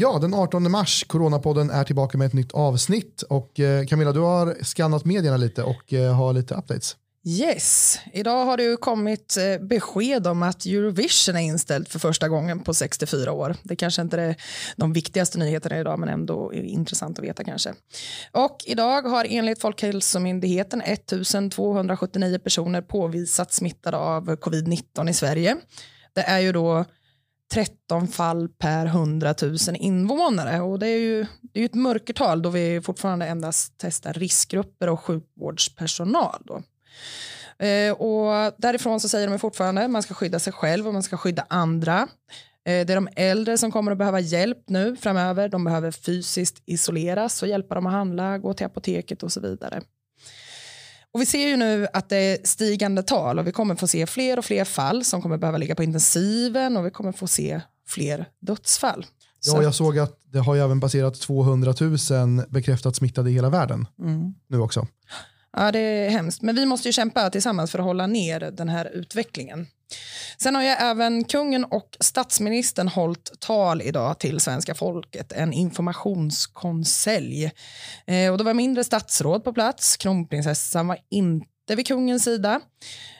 Ja, den 18 mars, Coronapodden är tillbaka med ett nytt avsnitt och eh, Camilla, du har skannat medierna lite och eh, har lite updates. Yes, idag har det ju kommit eh, besked om att Eurovision är inställd för första gången på 64 år. Det kanske inte är de viktigaste nyheterna idag, men ändå är intressant att veta kanske. Och idag har enligt Folkhälsomyndigheten 1279 personer påvisat smittade av covid-19 i Sverige. Det är ju då 13 fall per 100 000 invånare. Och det är ju det är ett mörkertal då vi fortfarande endast testar riskgrupper och sjukvårdspersonal. Då. Eh, och därifrån så säger de fortfarande att man ska skydda sig själv och man ska skydda andra. Eh, det är de äldre som kommer att behöva hjälp nu framöver. De behöver fysiskt isoleras och hjälpa dem att handla, gå till apoteket och så vidare. Och vi ser ju nu att det är stigande tal och vi kommer få se fler och fler fall som kommer behöva ligga på intensiven och vi kommer få se fler dödsfall. Ja, jag såg att det har ju även passerat 200 000 bekräftat smittade i hela världen mm. nu också. Ja, det är hemskt. Men vi måste ju kämpa tillsammans för att hålla ner den här utvecklingen. Sen har ju även kungen och statsministern hållit tal idag till svenska folket, en informationskonselj. Eh, och det var mindre statsråd på plats, kronprinsessan var inte vid kungens sida.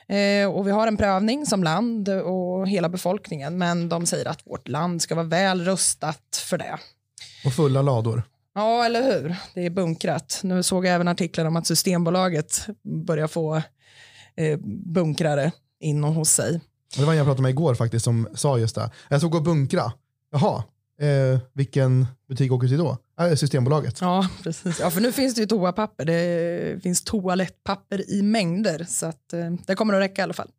Eh, och vi har en prövning som land och hela befolkningen, men de säger att vårt land ska vara väl rustat för det. Och fulla lador. Ja, eller hur? Det är bunkrat. Nu såg jag även artiklar om att Systembolaget börjar få eh, bunkrare in hos sig. Det var en jag pratade med igår faktiskt som sa just det. Jag såg och bunkra. Jaha, eh, vilken butik åker du till då? Äh, Systembolaget. Ja, precis. Ja, för nu finns det ju toapapper. Det finns toalettpapper i mängder så att eh, det kommer att räcka i alla fall.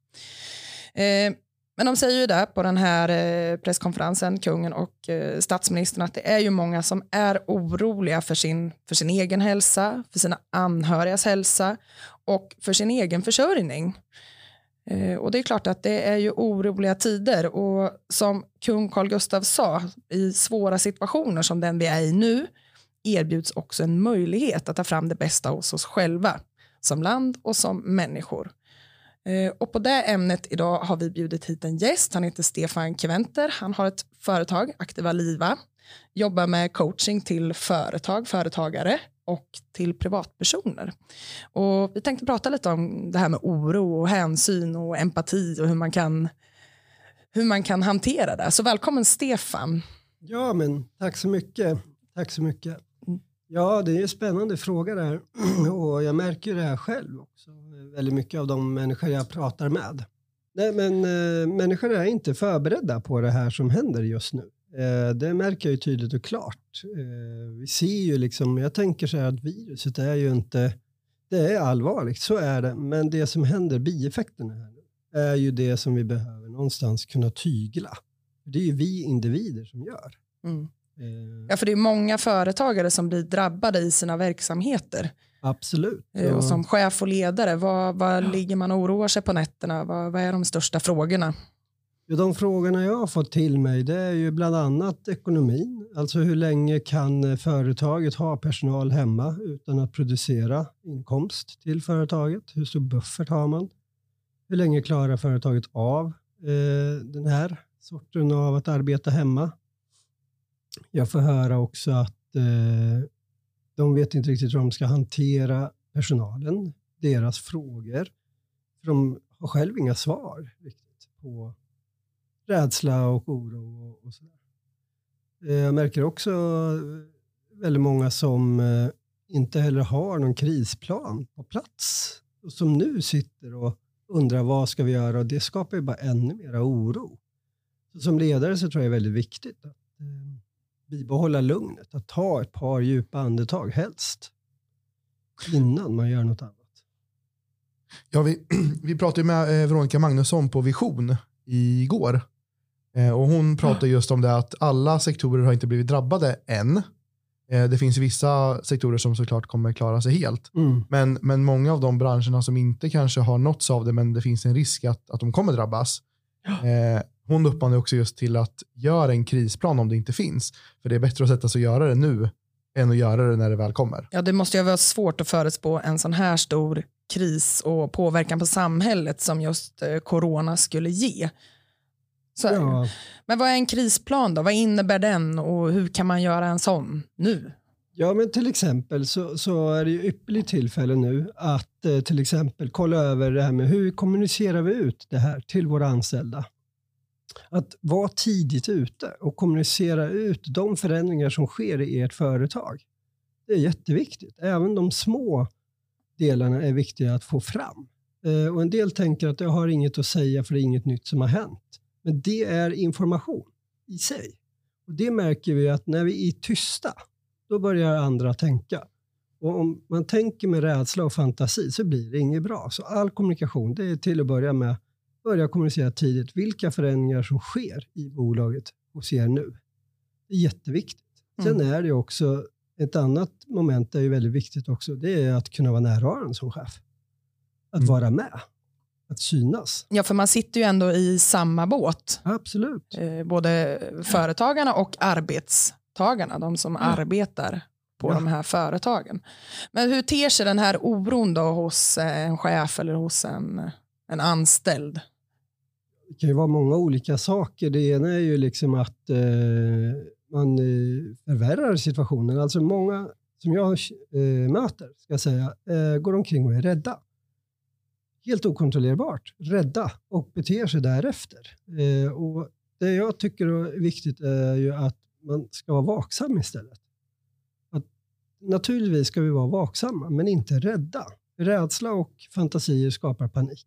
Eh, men de säger ju där på den här eh, presskonferensen, kungen och eh, statsministern, att det är ju många som är oroliga för sin, för sin egen hälsa, för sina anhörigas hälsa och för sin egen försörjning. Eh, och det är klart att det är ju oroliga tider och som kung Carl Gustaf sa, i svåra situationer som den vi är i nu erbjuds också en möjlighet att ta fram det bästa hos oss själva, som land och som människor. Eh, och på det ämnet idag har vi bjudit hit en gäst. Han heter Stefan Keventer, Han har ett företag, Aktiva Liva, jobbar med coaching till företag, företagare och till privatpersoner. Och vi tänkte prata lite om det här med oro och hänsyn och empati och hur man kan, hur man kan hantera det. Så välkommen Stefan. Ja, men tack så mycket. Tack så mycket. Ja, det är en spännande fråga där och jag märker det här själv också. Väldigt mycket av de människor jag pratar med. Nej, men äh, människor är inte förberedda på det här som händer just nu. Äh, det märker jag ju tydligt och klart. Äh, vi ser ju liksom, jag tänker så här att viruset är ju inte, det är allvarligt, så är det. Men det som händer, bieffekterna här nu, är ju det som vi behöver någonstans kunna tygla. Det är ju vi individer som gör. Mm. Eh, ja, för det är många företagare som blir drabbade i sina verksamheter. Absolut. Eh, och som chef och ledare, vad, vad ja. ligger man och oroar sig på nätterna? Vad, vad är de största frågorna? Ja, de frågorna jag har fått till mig det är ju bland annat ekonomin. Alltså hur länge kan företaget ha personal hemma utan att producera inkomst till företaget? Hur stor buffert har man? Hur länge klarar företaget av eh, den här sorten av att arbeta hemma? Jag får höra också att eh, de vet inte riktigt hur de ska hantera personalen, deras frågor. För de har själv inga svar riktigt på rädsla och oro och, och sådär. Eh, jag märker också eh, väldigt många som eh, inte heller har någon krisplan på plats och som nu sitter och undrar vad ska vi göra och det skapar ju bara ännu mera oro. Så som ledare så tror jag det är väldigt viktigt att bibehålla lugnet, att ta ett par djupa andetag helst, innan man gör något annat. Ja, vi, vi pratade med eh, Veronica Magnusson på Vision igår. Eh, och hon pratade just om det att alla sektorer har inte blivit drabbade än. Eh, det finns vissa sektorer som såklart kommer klara sig helt. Mm. Men, men många av de branscherna som inte kanske har nåtts av det, men det finns en risk att, att de kommer drabbas. Ja. Eh, hon uppmanar också just till att göra en krisplan om det inte finns. För det är bättre att sätta sig och göra det nu än att göra det när det väl kommer. Ja, det måste ju vara svårt att förutspå en sån här stor kris och påverkan på samhället som just eh, corona skulle ge. Så, Ja, Men vad är en krisplan då? Vad innebär den och hur kan man göra en sån nu? Ja, men till exempel så, så är det ju ypperligt tillfälle nu att eh, till exempel kolla över det här med hur kommunicerar vi ut det här till våra anställda. Att vara tidigt ute och kommunicera ut de förändringar som sker i ert företag. Det är jätteviktigt. Även de små delarna är viktiga att få fram. Eh, och en del tänker att jag har inget att säga för det är inget nytt som har hänt. Men det är information i sig. Och Det märker vi att när vi är tysta, då börjar andra tänka. Och om man tänker med rädsla och fantasi så blir det inget bra. Så all kommunikation, det är till att börja med börja kommunicera tidigt vilka förändringar som sker i bolaget hos er nu. Det är jätteviktigt. Sen är det också ett annat moment är ju väldigt viktigt också. Det är att kunna vara närvarande som chef. Att Mm. vara med. Att synas. Ja, för man sitter ju ändå i samma båt. Absolut. Eh, både företagarna och arbetstagarna, de som arbetar på Ja. de här företagen. Men hur ter sig den här oron då hos eh, en chef eller hos en, en anställd? Det kan ju vara många olika saker. Det ena är ju liksom att eh, man eh, förvärrar situationen. Alltså många som jag eh, möter, ska jag säga, eh, går omkring och är rädda. Helt okontrollerbart rädda och beter sig därefter. Eh, och det jag tycker är viktigt är ju att man ska vara vaksam istället. Att, naturligtvis ska vi vara vaksamma, men inte rädda. Rädsla och fantasier skapar panik.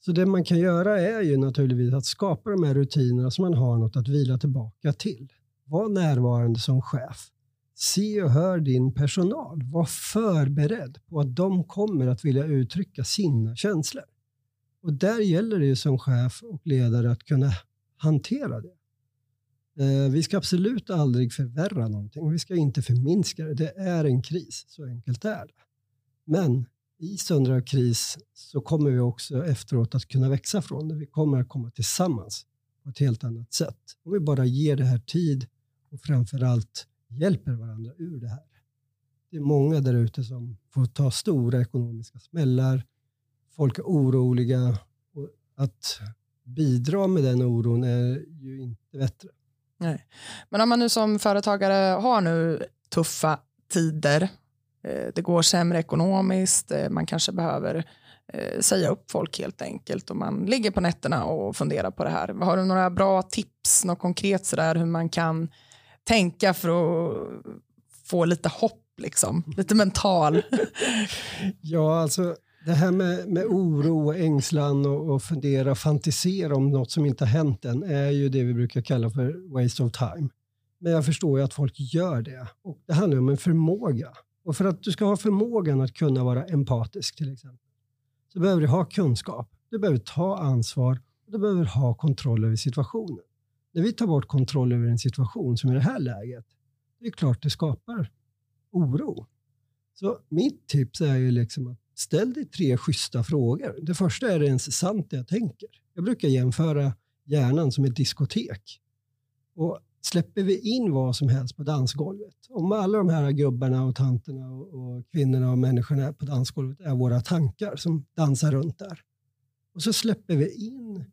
Så det man kan göra är ju naturligtvis att skapa de här rutinerna så man har något att vila tillbaka till. Var närvarande som chef. Se och hör din personal. Var förberedd på att de kommer att vilja uttrycka sina känslor. Och där gäller det ju som chef och ledare att kunna hantera det. Eh, vi ska absolut aldrig förvärra någonting. Vi ska inte förminska det. Det är en kris, så enkelt är det. Men i stunder av kris så kommer vi också efteråt att kunna växa från det. Vi kommer att komma tillsammans på ett helt annat sätt. Om vi bara ger det här tid och framför allt hjälper varandra ur det här. Det är många där ute som får ta stora ekonomiska smällar. Folk är oroliga och att bidra med den oron är ju inte bättre. Men om man nu som företagare har nu tuffa tider, det går sämre ekonomiskt, eh, man kanske behöver eh, säga upp folk helt enkelt och man ligger på nätterna och funderar på det här. Har du några bra tips, något konkret sådär hur man kan tänka för att få lite hopp, liksom, lite mental? Ja, alltså det här med, med oro och ängslan och, och fundera, fantisera om något som inte har hänt än är ju det vi brukar kalla för waste of time. Men jag förstår ju att folk gör det. Och det handlar om en förmåga. Och för att du ska ha förmågan att kunna vara empatisk till exempel, så behöver du ha kunskap. Du behöver ta ansvar och du behöver ha kontroll över situationen. När vi tar bort kontroll över en situation som i det här läget, det är klart det skapar oro. Så mitt tips är ju liksom att ställ dig tre schyssta frågor. Det första är det ens sant det jag tänker. Jag brukar jämföra hjärnan som ett diskotek. Och släpper vi in vad som helst på dansgolvet, om alla de här gubbarna och tanterna och, och kvinnorna och människorna på dansgolvet är våra tankar som dansar runt där. Och så släpper vi in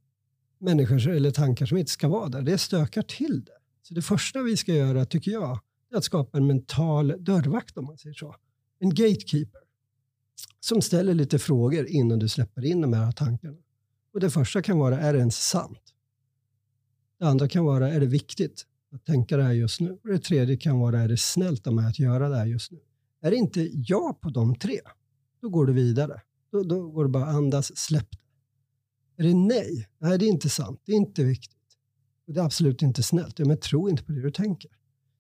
människor eller tankar som inte ska vara där. Det stökar till det. Så det första vi ska göra, tycker jag, är att skapa en mental dörrvakt om man säger så. En gatekeeper som ställer lite frågor innan du släpper in de här tankarna. Och det första kan vara, är det ens sant? Det andra kan vara, är det viktigt att tänka det här just nu? Och det tredje kan vara, är det snällt av mig att göra det här just nu? Är det inte ja på de tre, då går du vidare. Då, då går du bara andas, släpp det. Är det nej? Nej, det är inte sant. Det är inte viktigt. Och det är absolut inte snällt. Ja, men tro inte på det du tänker.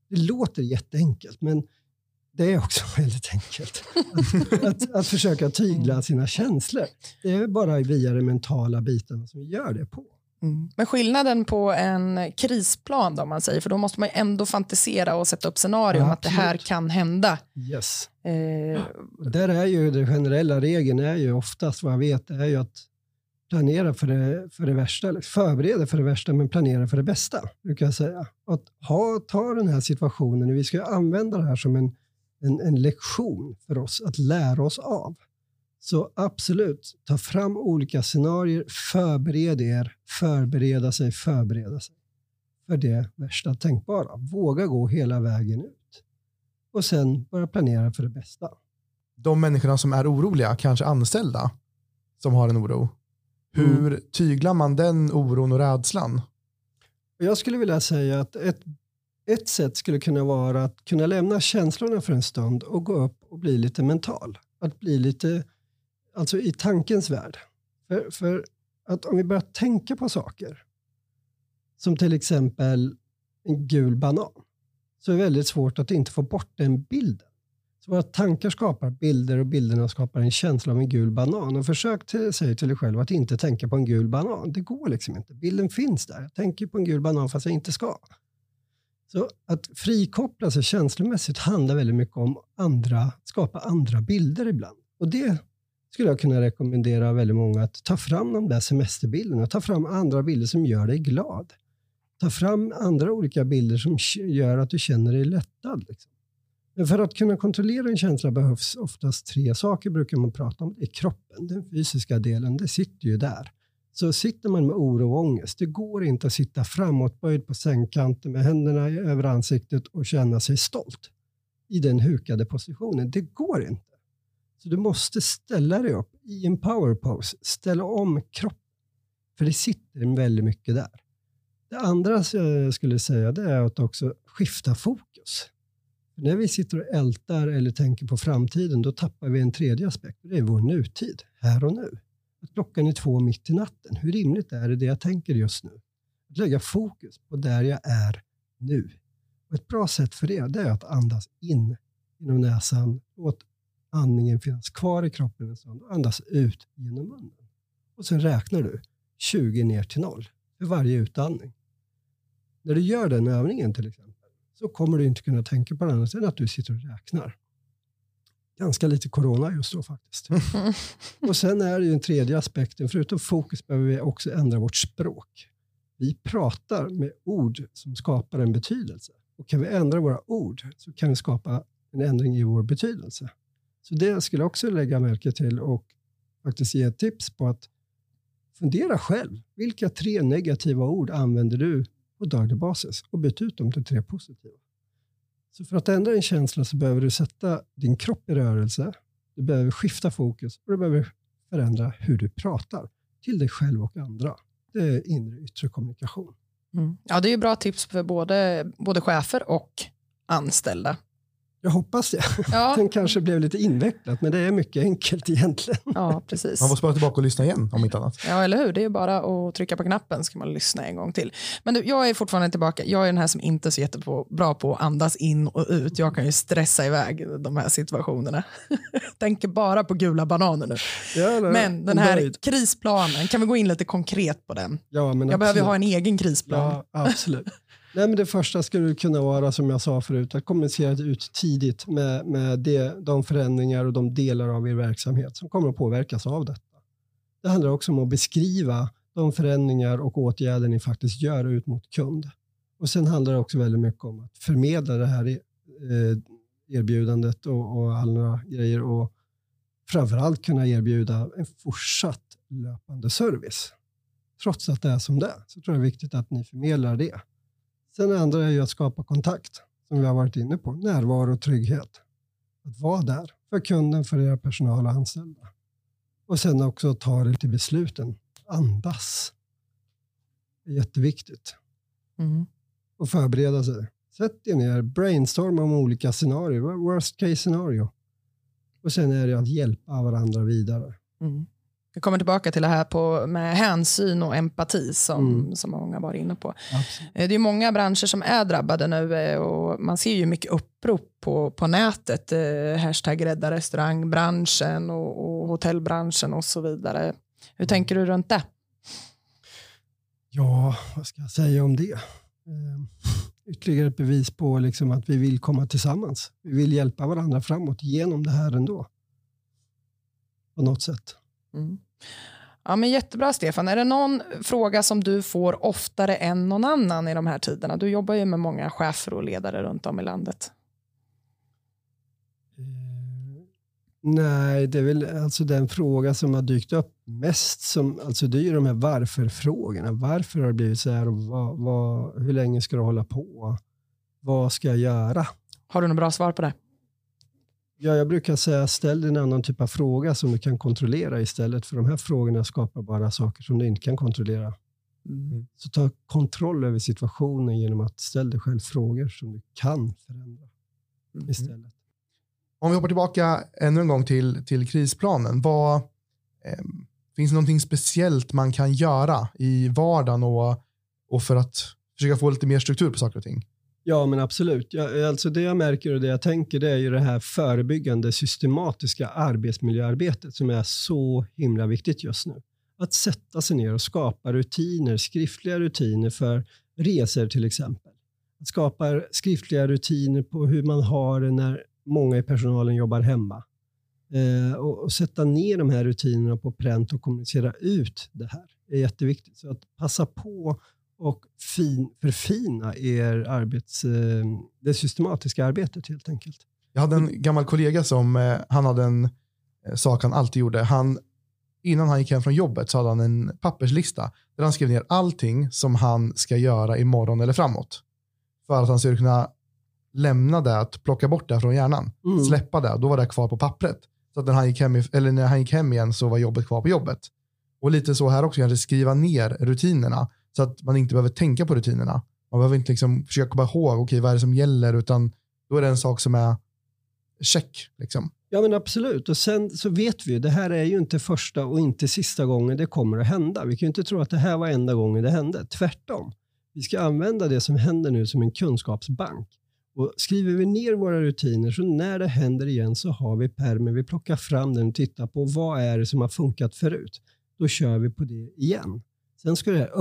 Det låter jätteenkelt, men det är också väldigt enkelt. Att, att, att försöka tygla sina känslor. Det är bara via de mentala bitarna som vi gör det på. Mm. Men skillnaden på en krisplan då, man säger, för då måste man ju ändå fantisera och sätta upp scenarion Ja, att det här kan hända. Yes. Eh, där är ju den generella regeln är ju oftast vad jag vet är ju att planera för det, för det värsta, förbereda för det värsta men planera för det bästa, brukar jag säga. Att ha, ta den här situationen, vi ska använda det här som en, en, en lektion för oss att lära oss av. Så absolut, ta fram olika scenarier, förbered er, förbereda sig, förbereda sig för det värsta tänkbara. Våga gå hela vägen ut och sen börja planera för det bästa. De människorna som är oroliga, kanske anställda, som har en oro. Hur mm. tyglar man den oron och rädslan? Jag skulle vilja säga att ett, ett sätt skulle kunna vara att kunna lämna känslorna för en stund och gå upp och bli lite mental. Att bli lite, alltså i tankens värld. För, för att om vi börjar tänka på saker, som till exempel en gul banan, så är det väldigt svårt att inte få bort den bilden. Så våra tankar skapar bilder och bilderna skapar en känsla av en gul banan. Och försök till, säga till dig själv att inte tänka på en gul banan. Det går liksom inte. Bilden finns där. Jag tänker på en gul banan fast jag inte ska. Så att frikoppla sig känslomässigt handlar väldigt mycket om andra, skapa andra bilder ibland. Och det skulle jag kunna rekommendera väldigt många att ta fram de där semesterbilderna. Ta fram andra bilder som gör dig glad. Ta fram andra olika bilder som gör att du känner dig lättad. Liksom. Men för att kunna kontrollera en känsla behövs oftast tre saker, brukar man prata om. Det är kroppen, den fysiska delen, det sitter ju där. Så sitter man med oro och ångest, det går inte att sitta framåtböjd på sängkanten med händerna över ansiktet och känna sig stolt i den hukade positionen. Det går inte. Så du måste ställa dig upp i en power pose, ställa om kroppen. För det sitter väldigt mycket där. Det andra jag skulle säga det är att också skifta fokus. För när vi sitter och ältar eller tänker på framtiden, då tappar vi en tredje aspekt. Det är vår nutid, här och nu. Att klockan är två mitt i natten. Hur rimligt är det, det jag tänker just nu? Att lägga fokus på där jag är nu. Och ett bra sätt för det, det är att andas in genom näsan. Låt andningen finnas kvar i kroppen en stund. Andas ut genom munnen. Och sen räknar du 20 ner till noll för varje utandning. När du gör den övningen till exempel, så kommer du inte kunna tänka på något annat än att du sitter och räknar. Ganska lite corona just då faktiskt. och sen är det ju den tredje aspekten, förutom fokus behöver vi också ändra vårt språk. Vi pratar med ord som skapar en betydelse. Och kan vi ändra våra ord så kan vi skapa en ändring i vår betydelse. Så det skulle jag också lägga märke till och faktiskt ge ett tips på att fundera själv. Vilka tre negativa ord använder du på daglig basis och byt ut dem till tre positiva. Så för att ändra en känsla så behöver du sätta din kropp i rörelse, du behöver skifta fokus och du behöver förändra hur du pratar till dig själv och andra. Det är inre och yttre kommunikation. Mm. Ja, det är ju bra tips för både, både chefer och anställda. Jag hoppas det. Ja. Den kanske blev lite invecklat, men det är mycket enkelt egentligen. Ja, precis. Man får spara tillbaka och lyssna igen om inte annat. Ja, eller hur? Det är bara att trycka på knappen så kan man lyssna en gång till. Men du, jag är fortfarande tillbaka. Jag är den här som inte är så jättebra på att andas in och ut. Jag kan ju stressa iväg de här situationerna. Tänker bara på gula bananer nu. Ja, men den här nöjd. krisplanen, kan vi gå in lite konkret på den? Ja, men jag absolut. behöver ha en egen krisplan. Ja, absolut. Nej, men det första skulle kunna vara, som jag sa förut, att kommunicera ut tidigt med, med det, de förändringar och de delar av er verksamhet som kommer att påverkas av detta. Det handlar också om att beskriva de förändringar och åtgärder ni faktiskt gör ut mot kund. Och Sen handlar det också väldigt mycket om att förmedla det här eh, erbjudandet och, och alla grejer och framförallt kunna erbjuda en fortsatt löpande service. Trots att det är som det är, så tror jag det är viktigt att ni förmedlar det. Sen det andra är ju att skapa kontakt, som vi har varit inne på. Närvaro och trygghet. Att vara där för kunden, för era personal och anställda. Och sen också ta det till besluten. Andas. Det är jätteviktigt. Mm. Och förbereda sig. Sätt er ner, brainstorma om olika scenarier. Worst case scenario. Och sen är det att hjälpa varandra vidare. Mm. Vi kommer tillbaka till det här på, med hänsyn och empati som, mm. som många varit inne på. Absolut. Eh, det är många branscher som är drabbade nu eh, och man ser ju mycket upprop på, på nätet. Eh, hashtag rädda restaurangbranschen och, och hotellbranschen och så vidare. Hur tänker du runt det? Ja, vad ska jag säga om det? ytterligare ett bevis på liksom att vi vill komma tillsammans. Vi vill hjälpa varandra framåt genom det här ändå. På något sätt. Mm. Ja, men jättebra Stefan. Är det någon fråga som du får oftare än någon annan i de här tiderna? Du jobbar ju med många chefer och ledare runt om i landet. Eh, Nej, det är väl alltså den fråga som har dykt upp mest. Som, alltså det är ju de här varför-frågorna. Varför har det blivit så här? Och vad, vad, hur länge ska du hålla på? Vad ska jag göra? Har du något bra svar på det? Ja, jag brukar säga ställ en annan typ av fråga som du kan kontrollera istället. För de här frågorna skapar bara saker som du inte kan kontrollera. Mm. Så ta kontroll över situationen genom att ställa dig själv frågor som du kan förändra Mm. istället. Om vi hoppar tillbaka ännu en gång till, till krisplanen. Vad, eh, finns det någonting speciellt man kan göra i vardagen och, och för att försöka få lite mer struktur på saker och ting? Ja, men absolut. Jag, alltså det jag märker och det jag tänker det är ju det här förebyggande systematiska arbetsmiljöarbetet som är så himla viktigt just nu. Att sätta sig ner och skapa rutiner, skriftliga rutiner för resor till exempel. Att skapa skriftliga rutiner på hur man har det när många i personalen jobbar hemma. Eh, och, och sätta ner de här rutinerna på pränt och kommunicera ut det här är jätteviktigt. Så att passa på och fin, förfina er arbets, eh, det systematiska arbetet helt enkelt. Jag hade en gammal kollega som eh, han hade en eh, sak han alltid gjorde. Han, innan han gick hem från jobbet så hade han en papperslista där han skrev ner allting som han ska göra imorgon eller framåt. För att han skulle kunna lämna det, att plocka bort det från hjärnan. Mm. Släppa det, då var det kvar på pappret. Så att när han, gick hem, eller när han gick hem igen så var jobbet kvar på jobbet. Och lite så här också, kanske skriva ner rutinerna så att man inte behöver tänka på rutinerna. Man behöver inte liksom försöka komma ihåg, okej vad är det som gäller, utan då är det en sak som är check. Liksom. Ja men absolut. Och sen så vet vi ju, det här är ju inte första och inte sista gången det kommer att hända. Vi kan ju inte tro att det här var enda gången det hände. Tvärtom. Vi ska använda det som händer nu som en kunskapsbank. Och skriver vi ner våra rutiner så när det händer igen så har vi pärmen, vi plockar fram den och tittar på vad är det som har funkat förut. Då kör vi på det igen. Sen ska det här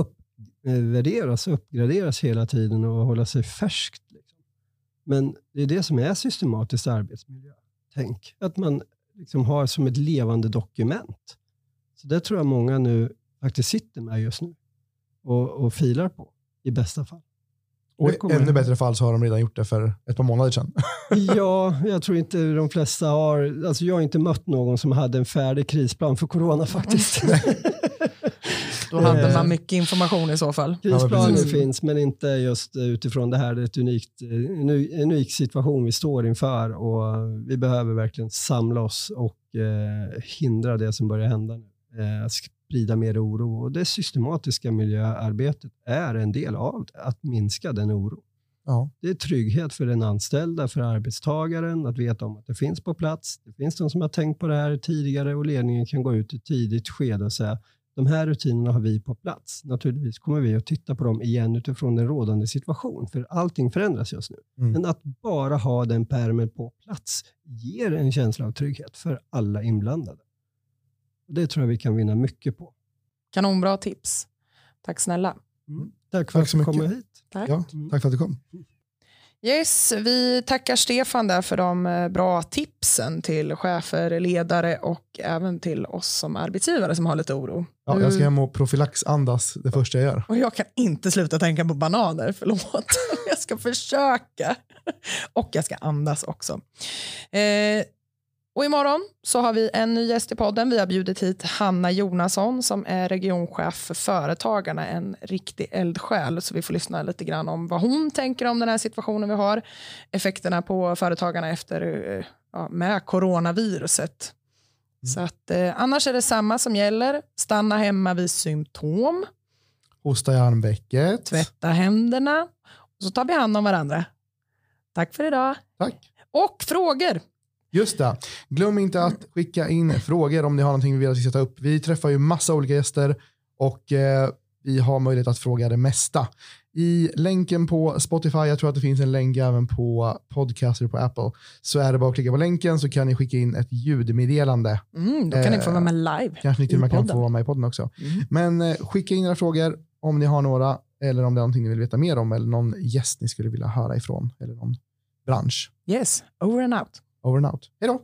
uppvärderas och uppgraderas hela tiden och hålla sig färskt. Liksom. Men det är det som är systematiskt arbetsmiljö tänk. Att man liksom har som ett levande dokument. Så det tror jag många nu faktiskt sitter med just nu och, och filar på i bästa fall. Och i ännu bättre fall så har de redan gjort det för ett par månader sedan. Ja, jag tror inte de flesta har, alltså jag har inte mött någon som hade en färdig krisplan för corona faktiskt. Då hade Eh, man mycket information i så fall. Krisplaner precis. finns, men inte just utifrån det här. Det är ett unikt, eh, en unik situation vi står inför och vi behöver verkligen samla oss och eh, hindra det som börjar hända nu. Eh, sprida mer oro och det systematiska miljöarbetet är en del av det, att minska den oron. Ja. Det är trygghet för den anställda, för arbetstagaren, att veta om att det finns på plats. Det finns de som har tänkt på det här tidigare och ledningen kan gå ut i ett tidigt skede och säga de här rutinerna har vi på plats. Naturligtvis kommer vi att titta på dem igen utifrån den rådande situation, för allting förändras just nu. Mm. Men att bara ha den pärmen på plats ger en känsla av trygghet för alla inblandade. Det tror jag vi kan vinna mycket på. Kanonbra tips. Tack snälla. Tack för Tack att du kom hit. Tack. Ja, tack för att du kom. Yes, vi tackar Stefan där för de eh, bra tipsen till chefer, ledare och även till oss som arbetsgivare som har lite oro. Ja, jag ska hem och profylaxandas det första jag gör. Och jag kan inte sluta tänka på bananer, förlåt. Jag ska försöka. Och jag ska andas också. Eh, och imorgon så har vi en ny gäst i podden. Vi har bjudit hit Hanna Jonasson som är regionchef för Företagarna, en riktig eldsjäl. Så vi får lyssna lite grann om vad hon tänker om den här situationen vi har. Effekterna på företagarna efter eh, ja, med coronaviruset. Så att, eh, annars är det samma som gäller. Stanna hemma vid symptom Hosta i armvecket. tvätta händerna och så tar vi hand om varandra. Tack för idag. Tack. Och frågor. Just det. Glöm inte att skicka in frågor om ni har någonting vi vill att vi ska ta upp. Vi träffar ju massa olika gäster och eh, vi har möjlighet att fråga det mesta. I länken på Spotify, jag tror att det finns en länk även på podcaster på Apple, så är det bara att klicka på länken så kan ni skicka in ett ljudmeddelande. Mm, då kan ni få Eh, vara med live. Kanske ni till och med kan få vara med i podden också. Mm. Men eh, skicka in era frågor om ni har några eller om det är någonting ni vill veta mer om eller någon gäst ni skulle vilja höra ifrån eller någon bransch. Yes, over and out. Over and out. Hej då!